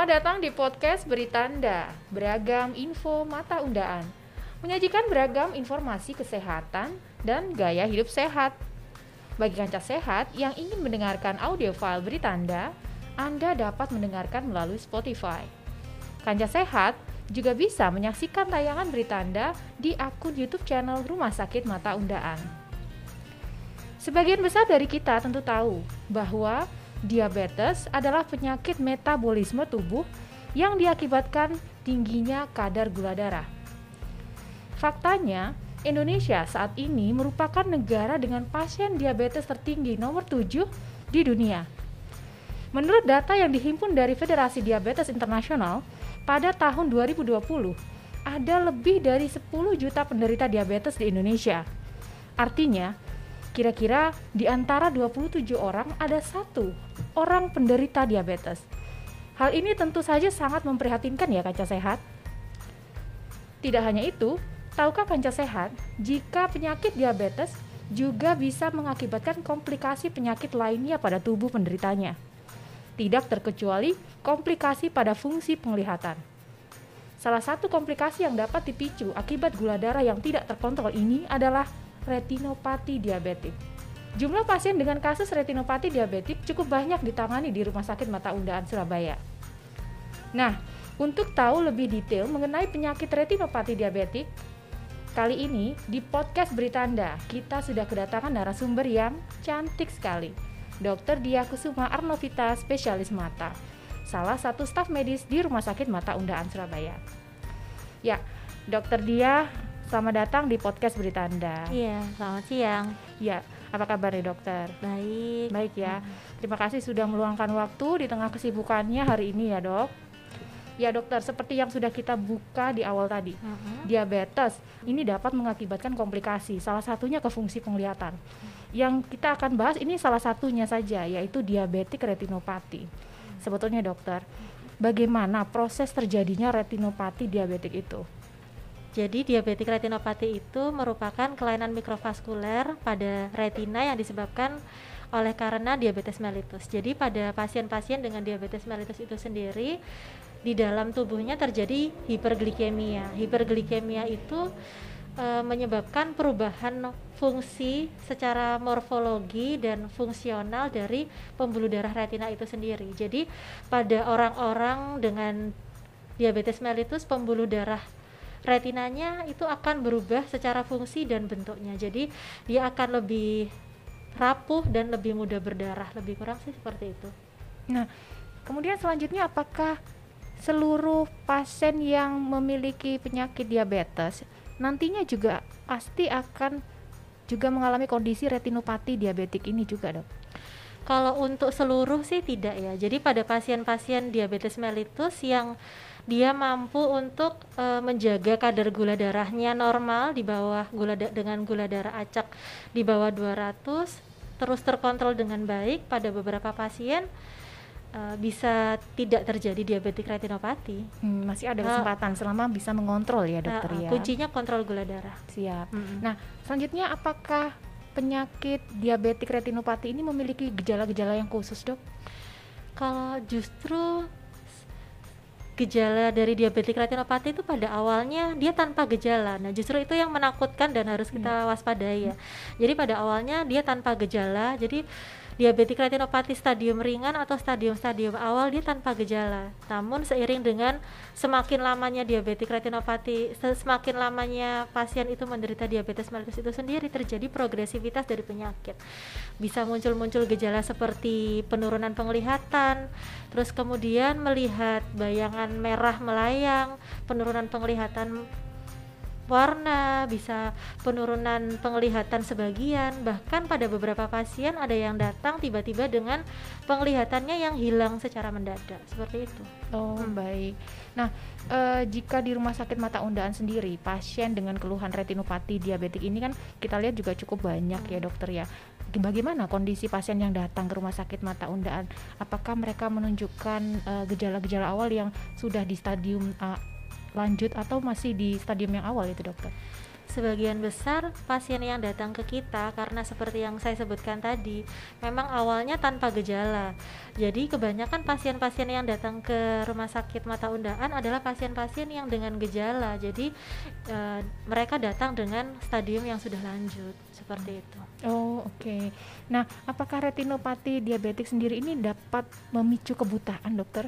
Selamat datang di podcast Beritanda, beragam info mata undaan. Menyajikan beragam informasi kesehatan dan gaya hidup sehat. Bagi kanca sehat yang ingin mendengarkan audio file Beritanda, Anda dapat mendengarkan melalui Spotify. Kanca sehat juga bisa menyaksikan tayangan Beritanda di akun YouTube channel Rumah Sakit Mata Undaan. Sebagian besar dari kita tentu tahu bahwa Diabetes adalah penyakit metabolisme tubuh yang diakibatkan tingginya kadar gula darah. Faktanya, Indonesia saat ini merupakan negara dengan pasien diabetes tertinggi nomor 7 di dunia. Menurut data yang dihimpun dari Federasi Diabetes Internasional, pada tahun 2020 ada lebih dari 10 juta penderita diabetes di Indonesia. Artinya, kira-kira di antara 27 orang ada satu orang penderita diabetes. Hal ini tentu saja sangat memprihatinkan ya kaca sehat. Tidak hanya itu, tahukah kanca sehat jika penyakit diabetes juga bisa mengakibatkan komplikasi penyakit lainnya pada tubuh penderitanya. Tidak terkecuali komplikasi pada fungsi penglihatan. Salah satu komplikasi yang dapat dipicu akibat gula darah yang tidak terkontrol ini adalah retinopati diabetik. Jumlah pasien dengan kasus retinopati diabetik cukup banyak ditangani di Rumah Sakit Mata Undaan Surabaya. Nah, untuk tahu lebih detail mengenai penyakit retinopati diabetik, kali ini di podcast Beritanda kita sudah kedatangan narasumber yang cantik sekali. Dr. Dia Kusuma Arnovita, spesialis mata, salah satu staf medis di Rumah Sakit Mata Undaan Surabaya. Ya, Dokter Dia, selamat datang di podcast Beritanda. Iya, selamat siang. Ya, apa kabar nih dokter? Baik. Baik ya. Terima kasih sudah meluangkan waktu di tengah kesibukannya hari ini ya dok. Ya dokter, seperti yang sudah kita buka di awal tadi, uh-huh. diabetes ini dapat mengakibatkan komplikasi. Salah satunya ke fungsi penglihatan. Yang kita akan bahas ini salah satunya saja, yaitu diabetik retinopati. Sebetulnya dokter, bagaimana proses terjadinya retinopati diabetik itu? Jadi diabetik retinopati itu merupakan kelainan mikrovaskuler pada retina yang disebabkan oleh karena diabetes mellitus. Jadi pada pasien-pasien dengan diabetes mellitus itu sendiri di dalam tubuhnya terjadi hiperglikemia. Hiperglikemia itu e, menyebabkan perubahan fungsi secara morfologi dan fungsional dari pembuluh darah retina itu sendiri. Jadi pada orang-orang dengan diabetes mellitus pembuluh darah retinanya itu akan berubah secara fungsi dan bentuknya. Jadi dia akan lebih rapuh dan lebih mudah berdarah. Lebih kurang sih seperti itu. Nah, kemudian selanjutnya apakah seluruh pasien yang memiliki penyakit diabetes nantinya juga pasti akan juga mengalami kondisi retinopati diabetik ini juga, Dok? Kalau untuk seluruh sih tidak ya. Jadi pada pasien-pasien diabetes mellitus yang dia mampu untuk e, menjaga kadar gula darahnya normal di bawah gula da dengan gula darah acak di bawah 200 terus terkontrol dengan baik pada beberapa pasien uh, bisa tidak terjadi diabetik retinopati. Hmm, masih ada kesempatan uh, selama bisa mengontrol ya dokter uh, ya. Kuncinya kontrol gula darah. Siap. -hmm. Nah selanjutnya apakah penyakit diabetik retinopati ini memiliki gejala-gejala yang khusus dok? Kalau justru gejala dari diabetik retinopati itu pada awalnya dia tanpa gejala. Nah, justru itu yang menakutkan dan harus kita iya. waspadai ya. Jadi pada awalnya dia tanpa gejala. Jadi diabetik retinopati stadium ringan atau stadium-stadium awal dia tanpa gejala. Namun seiring dengan semakin lamanya diabetik retinopati, semakin lamanya pasien itu menderita diabetes mellitus itu sendiri terjadi progresivitas dari penyakit. Bisa muncul-muncul gejala seperti penurunan penglihatan, terus kemudian melihat bayangan merah melayang, penurunan penglihatan warna, bisa penurunan penglihatan sebagian, bahkan pada beberapa pasien ada yang datang tiba-tiba dengan penglihatannya yang hilang secara mendadak, seperti itu. Oh, hmm. baik. Nah, e, jika di rumah sakit mata undaan sendiri, pasien dengan keluhan retinopati diabetik ini kan kita lihat juga cukup banyak ya, hmm. ya, dokter ya. Bagaimana kondisi pasien yang datang ke rumah sakit mata undaan? Apakah mereka menunjukkan eh, gejala-gejala uh, awal yang sudah di stadium uh, lanjut atau masih di stadium yang awal itu dokter? Sebagian besar pasien yang datang ke kita karena seperti yang saya sebutkan tadi, memang awalnya tanpa gejala. Jadi kebanyakan pasien-pasien yang datang ke rumah sakit mata undaan adalah pasien-pasien yang dengan gejala. Jadi e, mereka datang dengan stadium yang sudah lanjut seperti itu. Oh, oke. Okay. Nah, apakah retinopati diabetik sendiri ini dapat memicu kebutaan, dokter?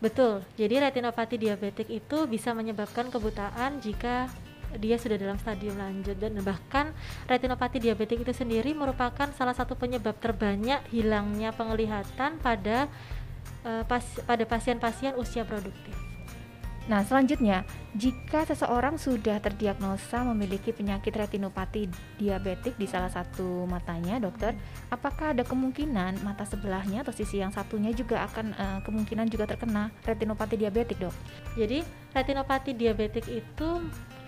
Betul. Jadi retinopati diabetik itu bisa menyebabkan kebutaan jika dia sudah dalam stadium lanjut dan bahkan retinopati diabetik itu sendiri merupakan salah satu penyebab terbanyak hilangnya penglihatan pada uh, pas, pada pasien-pasien usia produktif. Nah, selanjutnya, jika seseorang sudah terdiagnosa memiliki penyakit retinopati diabetik di salah satu matanya, dokter, apakah ada kemungkinan mata sebelahnya atau sisi yang satunya juga akan uh, kemungkinan juga terkena retinopati diabetik, dok? Jadi, retinopati diabetik itu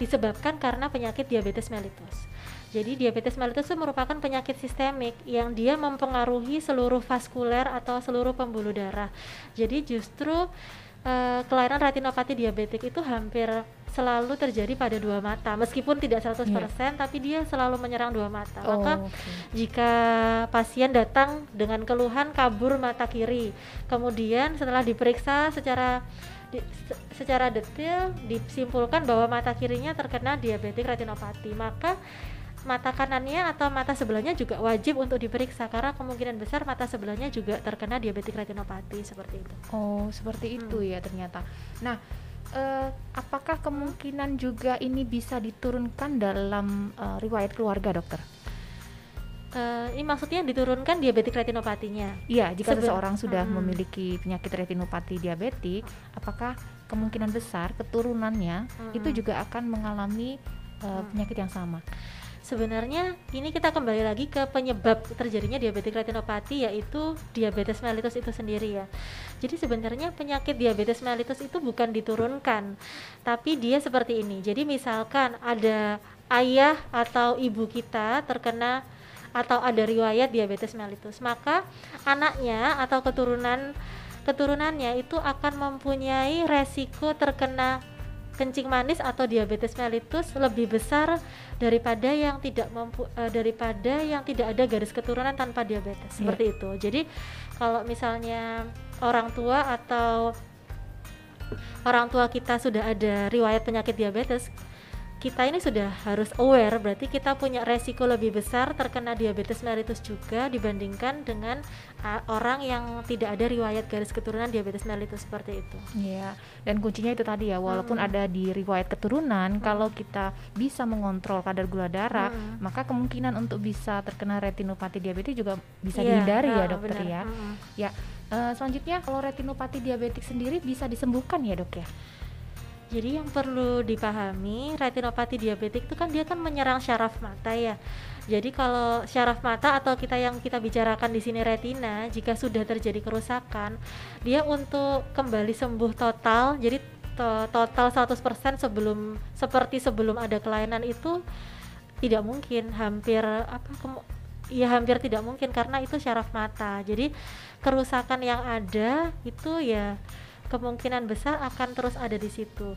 disebabkan karena penyakit diabetes mellitus. Jadi diabetes mellitus itu merupakan penyakit sistemik yang dia mempengaruhi seluruh vaskuler atau seluruh pembuluh darah. Jadi justru uh, kelainan retinopati diabetik itu hampir selalu terjadi pada dua mata meskipun tidak 100% yeah. tapi dia selalu menyerang dua mata. Oh, Maka okay. jika pasien datang dengan keluhan kabur mata kiri, kemudian setelah diperiksa secara di, secara detail disimpulkan bahwa mata kirinya terkena diabetik retinopati maka mata kanannya atau mata sebelahnya juga wajib untuk diperiksa karena kemungkinan besar mata sebelahnya juga terkena diabetik retinopati seperti itu. Oh, seperti hmm. itu ya ternyata. Nah, eh, apakah kemungkinan juga ini bisa diturunkan dalam eh, riwayat keluarga, dokter? Uh, ini maksudnya diturunkan diabetik retinopatinya. Iya, jika Seben seseorang sudah hmm. memiliki penyakit retinopati diabetik, apakah kemungkinan besar keturunannya hmm. itu juga akan mengalami uh, hmm. penyakit yang sama? Sebenarnya ini kita kembali lagi ke penyebab terjadinya diabetik retinopati yaitu diabetes mellitus itu sendiri ya. Jadi sebenarnya penyakit diabetes mellitus itu bukan diturunkan, tapi dia seperti ini. Jadi misalkan ada ayah atau ibu kita terkena atau ada riwayat diabetes mellitus, maka anaknya atau keturunan keturunannya itu akan mempunyai resiko terkena kencing manis atau diabetes mellitus lebih besar daripada yang tidak mampu uh, daripada yang tidak ada garis keturunan tanpa diabetes yeah. seperti itu. Jadi kalau misalnya orang tua atau orang tua kita sudah ada riwayat penyakit diabetes, kita ini sudah harus aware berarti kita punya resiko lebih besar terkena diabetes mellitus juga dibandingkan dengan uh, orang yang tidak ada riwayat garis keturunan diabetes mellitus seperti itu. Iya. Dan kuncinya itu tadi ya, walaupun hmm. ada di riwayat keturunan, hmm. kalau kita bisa mengontrol kadar gula darah, hmm. maka kemungkinan untuk bisa terkena retinopati diabetes juga bisa yeah, dihindari ya, dokter benar. ya. Hmm. Ya. Uh, selanjutnya kalau retinopati diabetik sendiri bisa disembuhkan ya, Dok ya? Jadi yang perlu dipahami retinopati diabetik itu kan dia kan menyerang syaraf mata ya. Jadi kalau syaraf mata atau kita yang kita bicarakan di sini retina, jika sudah terjadi kerusakan, dia untuk kembali sembuh total, jadi to total 100% sebelum seperti sebelum ada kelainan itu tidak mungkin, hampir apa ya hampir tidak mungkin karena itu syaraf mata. Jadi kerusakan yang ada itu ya kemungkinan besar akan terus ada di situ.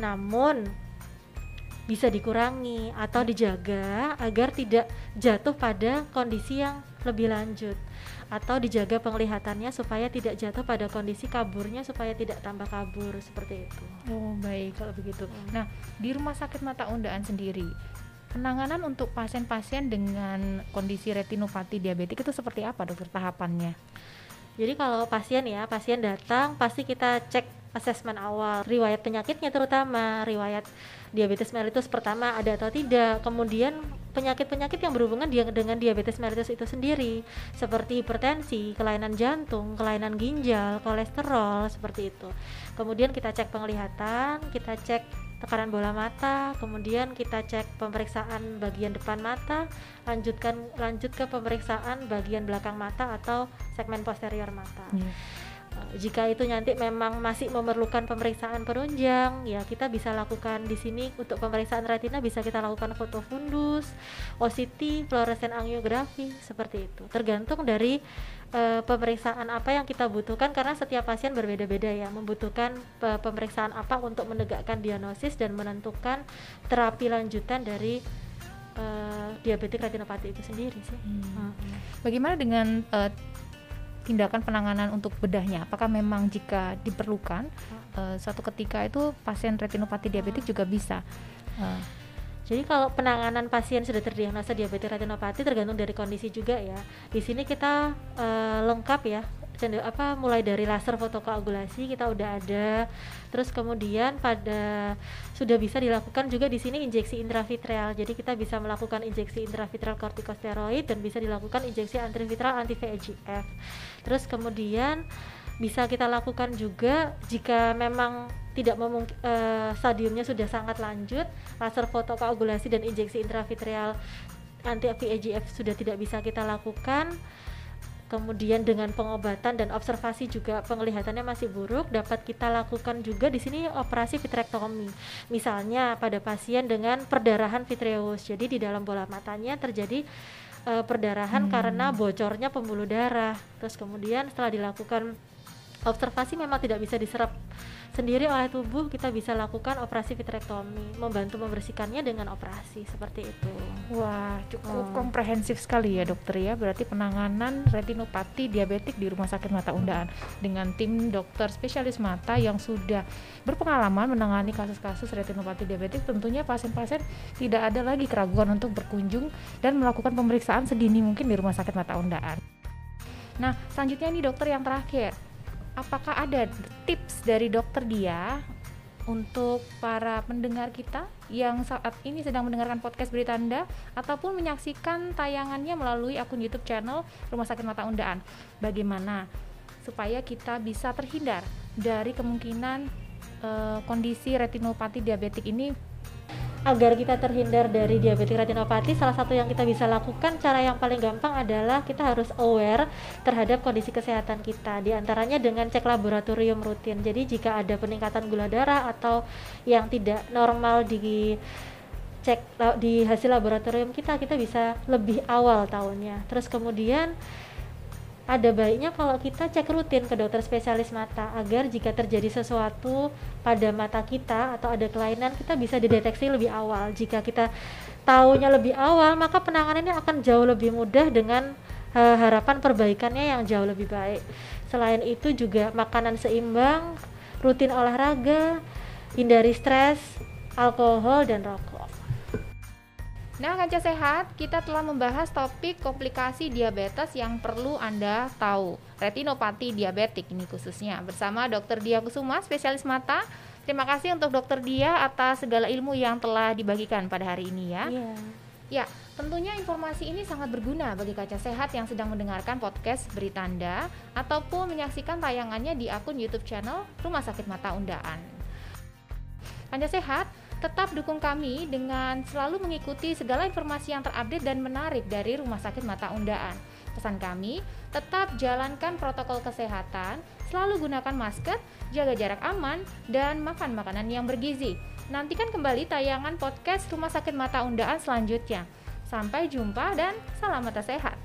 Namun bisa dikurangi atau dijaga agar tidak jatuh pada kondisi yang lebih lanjut atau dijaga penglihatannya supaya tidak jatuh pada kondisi kaburnya supaya tidak tambah kabur seperti itu. Oh, baik kalau begitu. Hmm. Nah, di Rumah Sakit Mata Undaan sendiri penanganan untuk pasien-pasien dengan kondisi retinopati diabetik itu seperti apa dokter tahapannya? Jadi kalau pasien ya, pasien datang pasti kita cek asesmen awal, riwayat penyakitnya terutama, riwayat diabetes mellitus pertama ada atau tidak, kemudian penyakit-penyakit yang berhubungan dengan diabetes mellitus itu sendiri, seperti hipertensi, kelainan jantung, kelainan ginjal, kolesterol, seperti itu. Kemudian kita cek penglihatan, kita cek tekanan bola mata, kemudian kita cek pemeriksaan bagian depan mata, lanjutkan lanjut ke pemeriksaan bagian belakang mata atau segmen posterior mata. Yeah. Jika itu nanti memang masih memerlukan pemeriksaan penunjang, ya kita bisa lakukan di sini untuk pemeriksaan retina bisa kita lakukan foto fundus, OCT, fluorescent angiografi seperti itu. Tergantung dari uh, pemeriksaan apa yang kita butuhkan karena setiap pasien berbeda-beda ya, membutuhkan uh, pemeriksaan apa untuk menegakkan diagnosis dan menentukan terapi lanjutan dari uh, diabetik retinopati itu sendiri sih. Hmm. Hmm. Bagaimana dengan uh, tindakan penanganan untuk bedahnya? Apakah memang jika diperlukan uh, suatu ketika itu pasien retinopati diabetik juga bisa? Uh. jadi kalau penanganan pasien sudah terdiagnosa diabetes retinopati tergantung dari kondisi juga ya. Di sini kita uh, lengkap ya apa mulai dari laser fotokoagulasi kita udah ada. Terus kemudian pada sudah bisa dilakukan juga di sini injeksi intravitreal. Jadi kita bisa melakukan injeksi intravitreal kortikosteroid dan bisa dilakukan injeksi antivitreal anti VEGF terus kemudian bisa kita lakukan juga jika memang tidak memungkin uh, stadiumnya sudah sangat lanjut laser fotokoagulasi dan injeksi intravitreal anti VEGF sudah tidak bisa kita lakukan kemudian dengan pengobatan dan observasi juga penglihatannya masih buruk dapat kita lakukan juga di sini operasi vitrektomi misalnya pada pasien dengan perdarahan vitreus jadi di dalam bola matanya terjadi uh, perdarahan hmm. karena bocornya pembuluh darah. Terus kemudian setelah dilakukan observasi memang tidak bisa diserap sendiri oleh tubuh. Kita bisa lakukan operasi vitrektomi membantu membersihkannya dengan operasi seperti itu. Wah cukup hmm. komprehensif sekali ya dokter ya. Berarti penanganan retinopati diabetik di rumah sakit mata undaan dengan tim dokter spesialis mata yang sudah berpengalaman menangani kasus-kasus retinopati diabetik tentunya pasien-pasien tidak ada lagi keraguan untuk berkunjung dan melakukan pemeriksaan sedini mungkin di rumah sakit mata undaan. Nah, selanjutnya ini dokter yang terakhir apakah ada tips dari dokter dia untuk para pendengar kita yang saat ini sedang mendengarkan podcast Berita Anda ataupun menyaksikan tayangannya melalui akun YouTube channel Rumah Sakit Mata Undaan. Bagaimana supaya kita bisa terhindar dari kemungkinan uh, kondisi retinopati diabetik ini agar kita terhindar dari diabetes retinopati salah satu yang kita bisa lakukan cara yang paling gampang adalah kita harus aware terhadap kondisi kesehatan kita di antaranya dengan cek laboratorium rutin. Jadi jika ada peningkatan gula darah atau yang tidak normal di cek di hasil laboratorium kita kita bisa lebih awal tahunnya terus kemudian ada baiknya kalau kita cek rutin ke dokter spesialis mata agar jika terjadi sesuatu pada mata kita atau ada kelainan kita bisa dideteksi lebih awal. Jika kita tahunya lebih awal, maka penanganannya akan jauh lebih mudah dengan uh, harapan perbaikannya yang jauh lebih baik. Selain itu juga makanan seimbang, rutin olahraga, hindari stres, alkohol dan rokok. Nah, Kanca Sehat, kita telah membahas topik komplikasi diabetes yang perlu Anda tahu. Retinopati diabetik ini khususnya bersama Dr. Dia Kusuma, spesialis mata. Terima kasih untuk Dr. Dia atas segala ilmu yang telah dibagikan pada hari ini ya. Iya. Ya, tentunya informasi ini sangat berguna bagi kaca sehat yang sedang mendengarkan podcast Berita Anda ataupun menyaksikan tayangannya di akun YouTube channel Rumah Sakit Mata Undaan. Kaca sehat, Tetap dukung kami dengan selalu mengikuti segala informasi yang terupdate dan menarik dari Rumah Sakit Mata Undaan. Pesan kami, tetap jalankan protokol kesehatan, selalu gunakan masker, jaga jarak aman, dan makan makanan yang bergizi. Nantikan kembali tayangan podcast Rumah Sakit Mata Undaan selanjutnya. Sampai jumpa dan salam mata sehat.